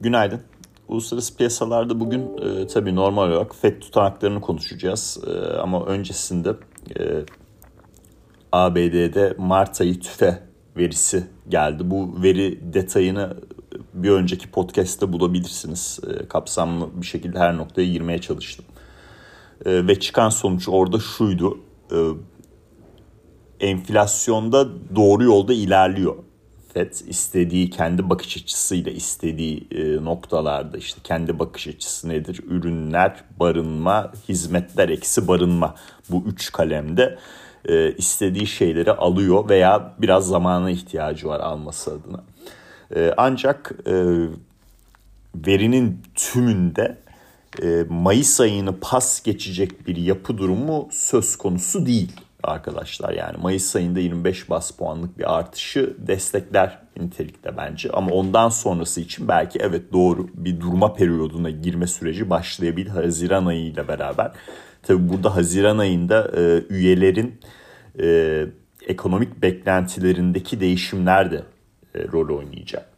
Günaydın. Uluslararası piyasalarda bugün e, tabii normal olarak FED tutanaklarını konuşacağız. E, ama öncesinde e, ABD'de Mart ayı tüfe verisi geldi. Bu veri detayını bir önceki podcast'te bulabilirsiniz. E, kapsamlı bir şekilde her noktaya girmeye çalıştım. E, ve çıkan sonuç orada şuydu. E, enflasyonda doğru yolda ilerliyor. FED istediği kendi bakış açısıyla istediği e, noktalarda işte kendi bakış açısı nedir? Ürünler, barınma, hizmetler eksi barınma bu üç kalemde e, istediği şeyleri alıyor veya biraz zamana ihtiyacı var alması adına. E, ancak verinin tümünde Mayıs ayını pas geçecek bir yapı durumu söz konusu değil arkadaşlar. Yani Mayıs ayında 25 bas puanlık bir artışı destekler nitelikte bence. Ama ondan sonrası için belki evet doğru bir durma periyoduna girme süreci başlayabilir Haziran ayı ile beraber. Tabi burada Haziran ayında e, üyelerin e, ekonomik beklentilerindeki değişimler de e, rol oynayacak.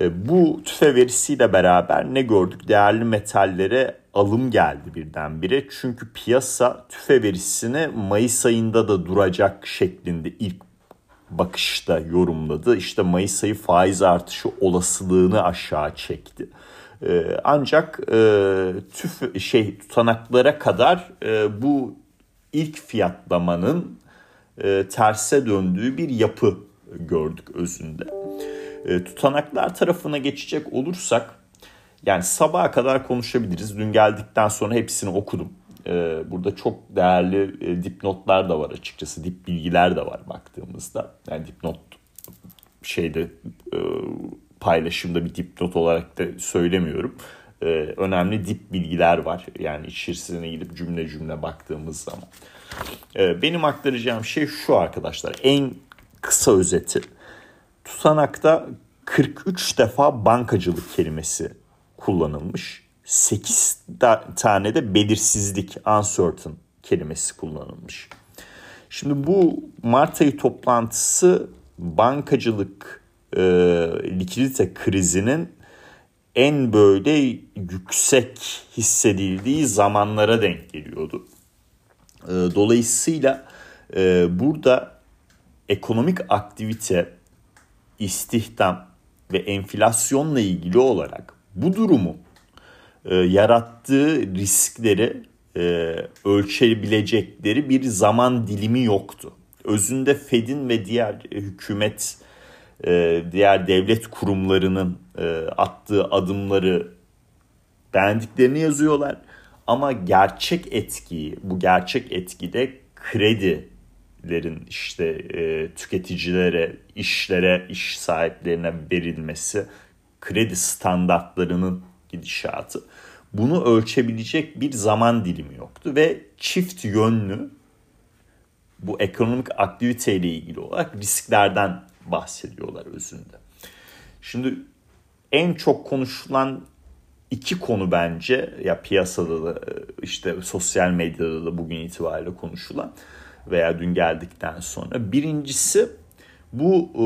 E, bu tüfe verisiyle beraber ne gördük? Değerli metallere alım geldi birdenbire. Çünkü piyasa tüfe verisini Mayıs ayında da duracak şeklinde ilk bakışta yorumladı. İşte Mayıs ayı faiz artışı olasılığını aşağı çekti. E, ancak e, tüf şey tutanaklara kadar bu ilk fiyatlamanın terse döndüğü bir yapı gördük özünde. E, tutanaklar tarafına geçecek olursak yani sabaha kadar konuşabiliriz. Dün geldikten sonra hepsini okudum. E, burada çok değerli e, dipnotlar da var açıkçası. Dip bilgiler de var baktığımızda. Yani dipnot şeyde paylaşımda bir dipnot olarak da söylemiyorum. önemli dip bilgiler var. Yani içerisine gidip cümle cümle baktığımız zaman. benim aktaracağım şey şu arkadaşlar. En kısa özeti tutanakta 43 defa bankacılık kelimesi kullanılmış. 8 tane de belirsizlik, uncertain kelimesi kullanılmış. Şimdi bu Mart ayı toplantısı bankacılık e, likidite krizinin en böyle yüksek hissedildiği zamanlara denk geliyordu. E, dolayısıyla e, burada ekonomik aktivite istihdam ve enflasyonla ilgili olarak bu durumu e, yarattığı riskleri e, ölçebilecekleri bir zaman dilimi yoktu. Özünde Fed'in ve diğer hükümet, e, diğer devlet kurumlarının e, attığı adımları beğendiklerini yazıyorlar. Ama gerçek etkiyi, bu gerçek etkide kredi lerin işte e, tüketicilere, işlere, iş sahiplerine verilmesi, kredi standartlarının gidişatı. Bunu ölçebilecek bir zaman dilimi yoktu ve çift yönlü bu ekonomik aktiviteyle ilgili olarak risklerden bahsediyorlar özünde. Şimdi en çok konuşulan iki konu bence ya piyasada da işte sosyal medyada da bugün itibariyle konuşulan veya dün geldikten sonra. Birincisi bu e,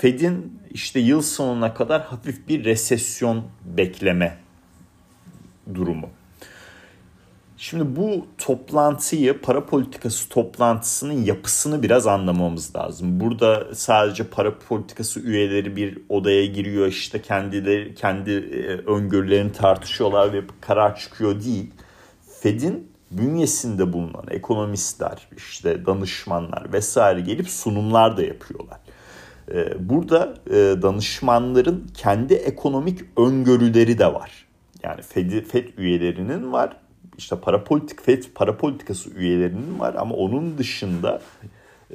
Fed'in işte yıl sonuna kadar hafif bir resesyon bekleme durumu. Şimdi bu toplantıyı, para politikası toplantısının yapısını biraz anlamamız lazım. Burada sadece para politikası üyeleri bir odaya giriyor işte kendileri kendi e, öngörülerini tartışıyorlar ve karar çıkıyor değil. Fed'in bünyesinde bulunan ekonomistler, işte danışmanlar vesaire gelip sunumlar da yapıyorlar. Ee, burada e, danışmanların kendi ekonomik öngörüleri de var. Yani Fed, Fed üyelerinin var, işte para politik Fed para politikası üyelerinin var ama onun dışında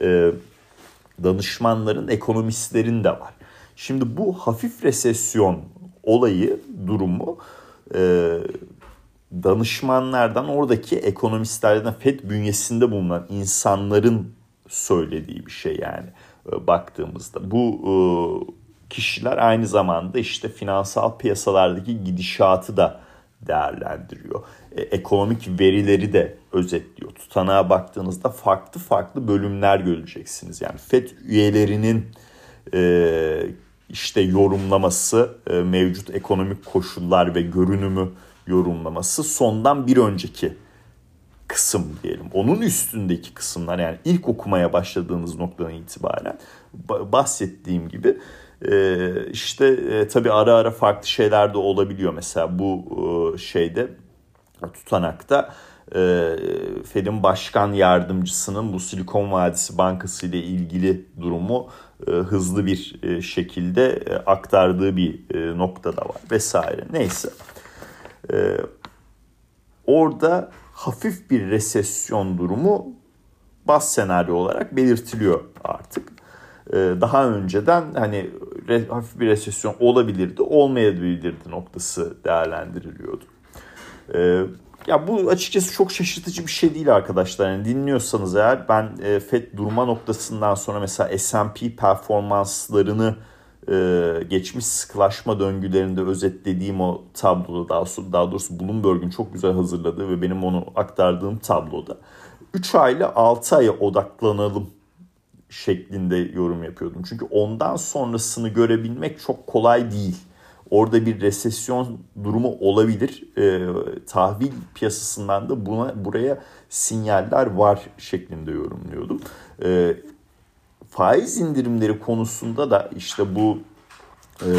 e, danışmanların, ekonomistlerin de var. Şimdi bu hafif resesyon olayı, durumu e, danışmanlardan oradaki ekonomistlerden FED bünyesinde bulunan insanların söylediği bir şey yani e, baktığımızda. Bu e, kişiler aynı zamanda işte finansal piyasalardaki gidişatı da değerlendiriyor. E, ekonomik verileri de özetliyor. Tutanağa baktığınızda farklı farklı bölümler göreceksiniz. Yani FED üyelerinin işte yorumlaması, mevcut ekonomik koşullar ve görünümü yorumlaması sondan bir önceki kısım diyelim. Onun üstündeki kısımlar yani ilk okumaya başladığınız noktadan itibaren bahsettiğim gibi e, işte e, tabii ara ara farklı şeyler de olabiliyor. Mesela bu şeyde tutanakta Fed'in başkan yardımcısının bu Silikon Vadisi Bankası ile ilgili durumu e, hızlı bir e, şekilde e, aktardığı bir nokta da var vesaire. Neyse. Orada hafif bir resesyon durumu bas senaryo olarak belirtiliyor artık. Daha önceden hani hafif bir resesyon olabilirdi, olmayabilirdi noktası değerlendiriliyordu. Ya bu açıkçası çok şaşırtıcı bir şey değil arkadaşlar. Yani dinliyorsanız eğer ben e, FED durma noktasından sonra mesela S&P performanslarını e, geçmiş sıkılaşma döngülerinde özetlediğim o tabloda daha, daha doğrusu Bloomberg'un çok güzel hazırladığı ve benim onu aktardığım tabloda 3 ay ile 6 aya odaklanalım şeklinde yorum yapıyordum. Çünkü ondan sonrasını görebilmek çok kolay değil. Orada bir resesyon durumu olabilir. E, tahvil piyasasından da buna buraya sinyaller var şeklinde yorumluyordum. E, faiz indirimleri konusunda da işte bu e,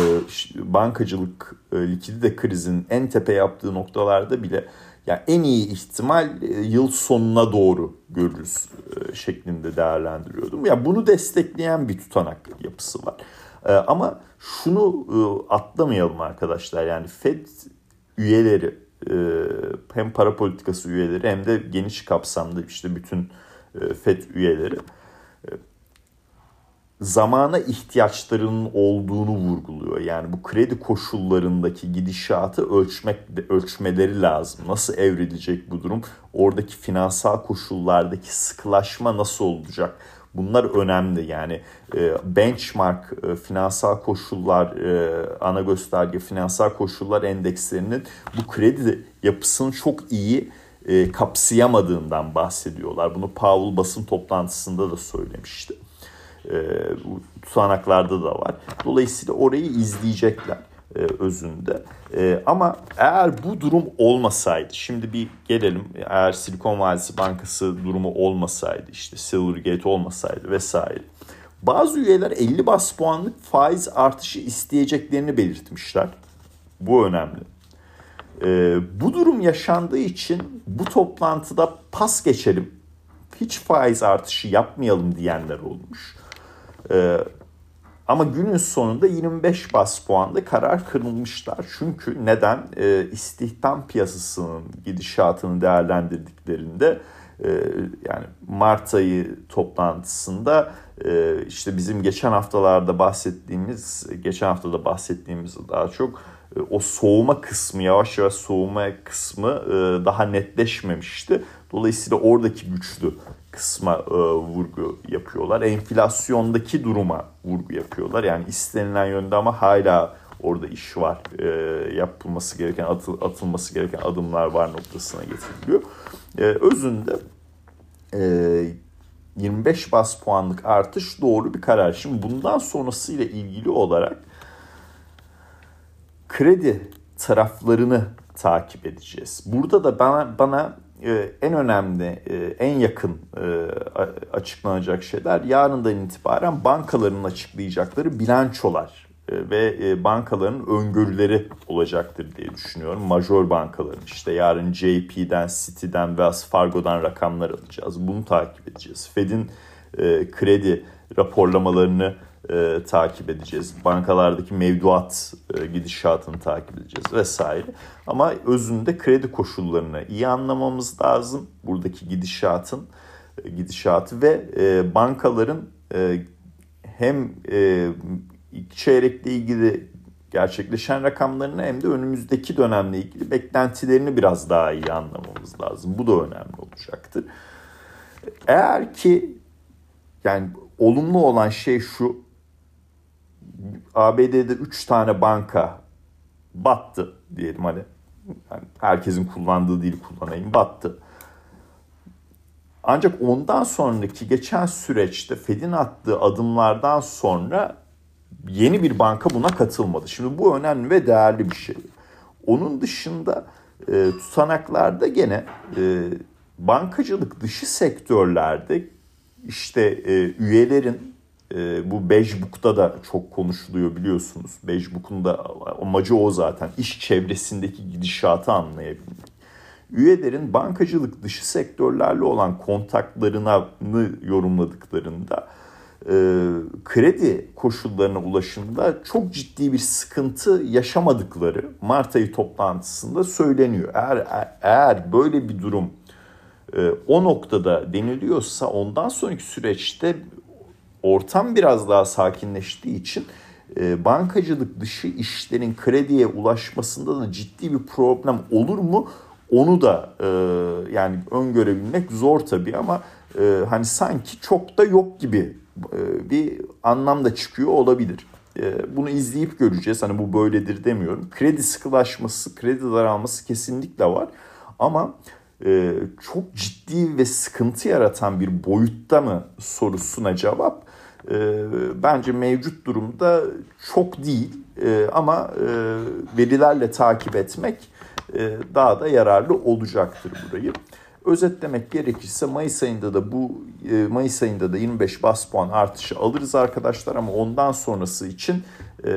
bankacılık e, likidite krizinin en tepe yaptığı noktalarda bile yani en iyi ihtimal e, yıl sonuna doğru görürüz e, şeklinde değerlendiriyordum. Ya yani bunu destekleyen bir tutanak yapısı var. E, ama şunu e, atlamayalım arkadaşlar. Yani Fed üyeleri e, hem para politikası üyeleri hem de geniş kapsamda işte bütün e, Fed üyeleri zamana ihtiyaçlarının olduğunu vurguluyor. Yani bu kredi koşullarındaki gidişatı ölçmek ölçmeleri lazım. Nasıl evrilecek bu durum? Oradaki finansal koşullardaki sıkılaşma nasıl olacak? Bunlar önemli yani e, benchmark e, finansal koşullar e, ana gösterge finansal koşullar endekslerinin bu kredi yapısını çok iyi kapsayamadığından bahsediyorlar. Bunu Powell basın toplantısında da söylemişti. Bu tutanaklarda da var. Dolayısıyla orayı izleyecekler e, özünde. E, ama eğer bu durum olmasaydı, şimdi bir gelelim eğer Silikon Vadisi Bankası durumu olmasaydı, işte Silvergate olmasaydı vesaire. Bazı üyeler 50 bas puanlık faiz artışı isteyeceklerini belirtmişler. Bu önemli. E, bu durum yaşandığı için bu toplantıda pas geçelim, hiç faiz artışı yapmayalım diyenler olmuş. E, ama günün sonunda 25 bas puanda karar kırılmışlar. Çünkü neden? E, istihdam piyasasının gidişatını değerlendirdiklerinde e, yani Mart ayı toplantısında e, işte bizim geçen haftalarda bahsettiğimiz, geçen haftada bahsettiğimiz daha çok e, o soğuma kısmı, yavaş yavaş soğuma kısmı e, daha netleşmemişti. Dolayısıyla oradaki güçlü kısma e, vurgu yapıyorlar. Enflasyondaki duruma vurgu yapıyorlar. Yani istenilen yönde ama hala orada iş var. E, yapılması gereken, atıl, atılması gereken adımlar var noktasına getiriliyor. E, özünde e, 25 bas puanlık artış doğru bir karar. Şimdi bundan sonrasıyla ilgili olarak kredi taraflarını takip edeceğiz. Burada da bana bana en önemli, e, en yakın e, açıklanacak şeyler yarından itibaren bankaların açıklayacakları bilançolar ve bankaların öngörüleri olacaktır diye düşünüyorum. Major bankaların işte yarın JP'den, Citi'den, Wells Fargo'dan rakamlar alacağız. Bunu takip edeceğiz. Fed'in kredi raporlamalarını e, takip edeceğiz. Bankalardaki mevduat e, gidişatını takip edeceğiz vesaire. Ama özünde kredi koşullarını iyi anlamamız lazım. Buradaki gidişatın e, gidişatı ve e, bankaların e, hem e, çeyrekle ilgili gerçekleşen rakamlarını hem de önümüzdeki dönemle ilgili beklentilerini biraz daha iyi anlamamız lazım. Bu da önemli olacaktır. Eğer ki yani olumlu olan şey şu ABD'de 3 tane banka battı diyelim hani yani herkesin kullandığı dili kullanayım battı. Ancak ondan sonraki geçen süreçte Fed'in attığı adımlardan sonra yeni bir banka buna katılmadı. Şimdi bu önemli ve değerli bir şey. Onun dışında e, tutanaklarda gene e, bankacılık dışı sektörlerde işte e, üyelerin e, bu Bejbuk'ta da çok konuşuluyor biliyorsunuz. Bejbuk'un da amacı o zaten. iş çevresindeki gidişatı anlayabilmek. Üyelerin bankacılık dışı sektörlerle olan kontaklarını yorumladıklarında e, kredi koşullarına ulaşımda çok ciddi bir sıkıntı yaşamadıkları Mart ayı toplantısında söyleniyor. Eğer eğer böyle bir durum e, o noktada deniliyorsa ondan sonraki süreçte ortam biraz daha sakinleştiği için e, bankacılık dışı işlerin krediye ulaşmasında da ciddi bir problem olur mu? Onu da e, yani öngörebilmek zor tabii ama e, hani sanki çok da yok gibi e, bir anlamda çıkıyor olabilir. E, bunu izleyip göreceğiz. Hani bu böyledir demiyorum. Kredi sıkılaşması, kredi daralması kesinlikle var. Ama e, çok ciddi ve sıkıntı yaratan bir boyutta mı sorusuna cevap bence mevcut durumda çok değil. Ama verilerle takip etmek daha da yararlı olacaktır burayı. Özetlemek gerekirse Mayıs ayında da bu e, Mayıs ayında da 25 bas puan artışı alırız arkadaşlar ama ondan sonrası için e,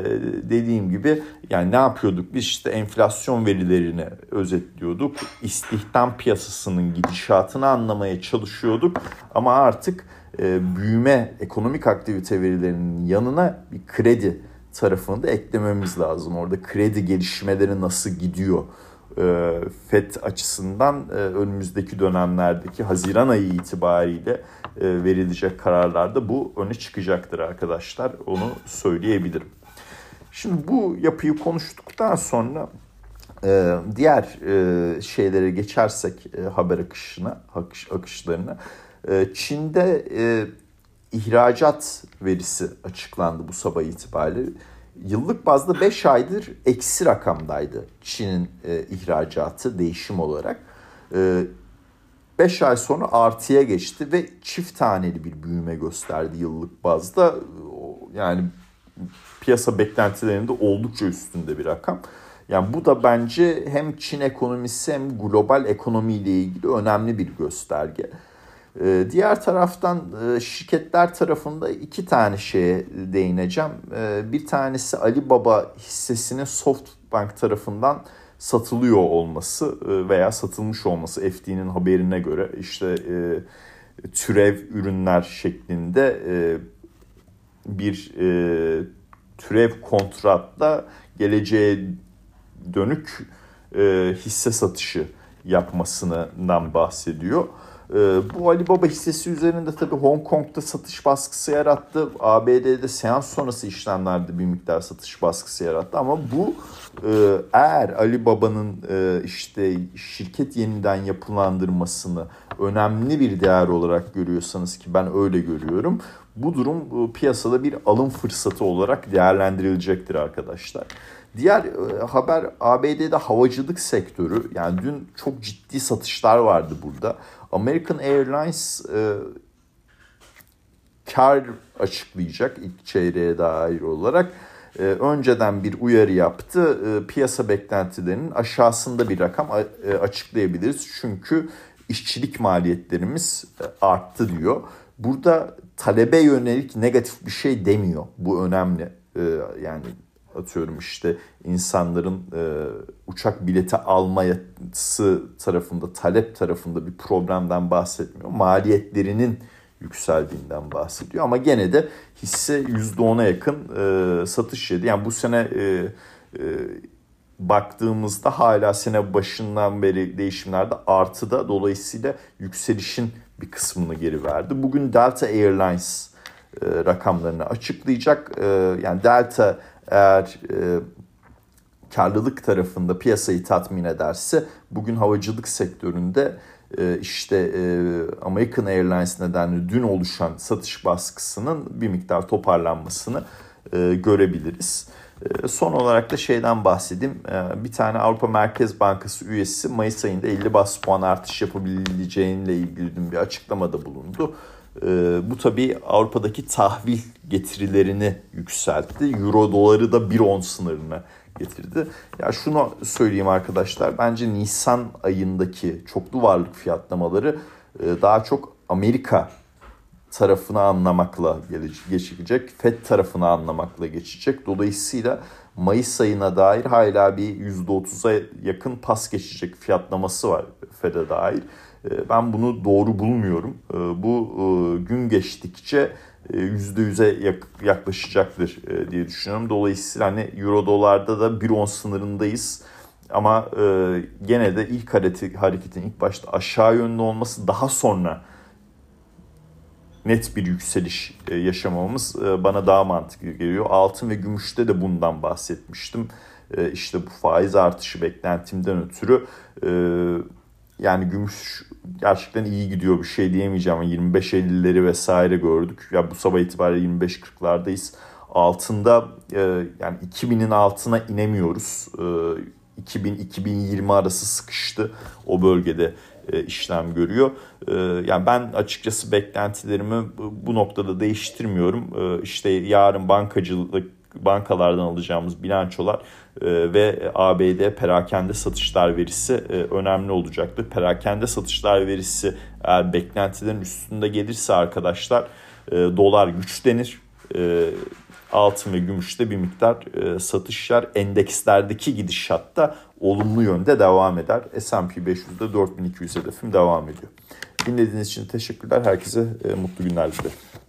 dediğim gibi yani ne yapıyorduk biz işte enflasyon verilerini özetliyorduk. istihdam piyasasının gidişatını anlamaya çalışıyorduk ama artık e, büyüme ekonomik aktivite verilerinin yanına bir kredi tarafını da eklememiz lazım. Orada kredi gelişmeleri nasıl gidiyor? e, FED açısından e, önümüzdeki dönemlerdeki Haziran ayı itibariyle e, verilecek kararlarda bu öne çıkacaktır arkadaşlar. Onu söyleyebilirim. Şimdi bu yapıyı konuştuktan sonra diğer şeylere geçersek haber akışına, akış, akışlarına. Çin'de ihracat verisi açıklandı bu sabah itibariyle yıllık bazda 5 aydır eksi rakamdaydı Çin'in e, ihracatı değişim olarak. 5 e, ay sonra artıya geçti ve çift taneli bir büyüme gösterdi yıllık bazda. Yani piyasa beklentilerinde oldukça üstünde bir rakam. Yani bu da bence hem Çin ekonomisi hem global ekonomiyle ilgili önemli bir gösterge. Ee, diğer taraftan e, şirketler tarafında iki tane şeye değineceğim. Ee, bir tanesi Alibaba hissesinin Softbank tarafından satılıyor olması e, veya satılmış olması FD'nin haberine göre işte e, türev ürünler şeklinde bir türev kontratla geleceğe dönük hisse satışı yapmasından bahsediyor. Ee, bu Alibaba hissesi üzerinde tabii Hong Kong'da satış baskısı yarattı. ABD'de seans sonrası işlemlerde bir miktar satış baskısı yarattı. Ama bu e, eğer Alibaba'nın e, işte şirket yeniden yapılandırmasını önemli bir değer olarak görüyorsanız ki ben öyle görüyorum. Bu durum e, piyasada bir alım fırsatı olarak değerlendirilecektir arkadaşlar. Diğer haber ABD'de havacılık sektörü. Yani dün çok ciddi satışlar vardı burada. American Airlines e, kar açıklayacak ilk çeyreğe dair olarak. E, önceden bir uyarı yaptı. E, piyasa beklentilerinin aşağısında bir rakam e, açıklayabiliriz. Çünkü işçilik maliyetlerimiz e, arttı diyor. Burada talebe yönelik negatif bir şey demiyor. Bu önemli. E, yani atıyorum işte insanların e, uçak bileti alması tarafında, talep tarafında bir problemden bahsetmiyor. Maliyetlerinin yükseldiğinden bahsediyor. Ama gene de hisse %10'a yakın e, satış yedi. Yani bu sene e, e, baktığımızda hala sene başından beri değişimlerde artıda dolayısıyla yükselişin bir kısmını geri verdi. Bugün Delta Airlines e, rakamlarını açıklayacak. E, yani Delta eğer e, karlılık tarafında piyasayı tatmin ederse bugün havacılık sektöründe e, işte e, American Airlines nedenli dün oluşan satış baskısının bir miktar toparlanmasını e, görebiliriz. E, son olarak da şeyden bahsedeyim. E, bir tane Avrupa Merkez Bankası üyesi Mayıs ayında 50 bas puan artış yapabileceğiyle ilgili dün bir açıklamada bulundu. Bu tabii Avrupa'daki tahvil getirilerini yükseltti. Euro doları da 1.10 sınırına getirdi. Ya şunu söyleyeyim arkadaşlar. Bence Nisan ayındaki çoklu varlık fiyatlamaları daha çok Amerika tarafını anlamakla geçecek. FED tarafını anlamakla geçecek. Dolayısıyla Mayıs ayına dair hala bir %30'a yakın pas geçecek fiyatlaması var FED'e dair. Ee, ben bunu doğru bulmuyorum. Ee, bu e, gün geçtikçe %100'e e, yaklaşacaktır e, diye düşünüyorum. Dolayısıyla hani Euro dolarda da 1.10 sınırındayız. Ama gene de ilk hareketin ilk başta aşağı yönlü olması daha sonra net bir yükseliş e, yaşamamız e, bana daha mantıklı geliyor. Altın ve gümüşte de bundan bahsetmiştim. E, işte bu faiz artışı beklentimden ötürü yani gümüş gerçekten iyi gidiyor bir şey diyemeyeceğim. 25-50'leri vesaire gördük. Ya bu sabah itibariyle 25-40'lardayız. Altında yani 2000'in altına inemiyoruz. 2000-2020 arası sıkıştı o bölgede e, işlem görüyor. E, yani ben açıkçası beklentilerimi bu noktada değiştirmiyorum. E, işte yarın bankacılık bankalardan alacağımız bilançolar ve ABD perakende satışlar verisi önemli olacaktır. Perakende satışlar verisi eğer beklentilerin üstünde gelirse arkadaşlar dolar güçlenir altın ve gümüşte bir miktar e, satışlar endekslerdeki gidişatta olumlu yönde devam eder. S&P 500'de 4200 hedefim devam ediyor. Dinlediğiniz için teşekkürler. Herkese e, mutlu günler dilerim.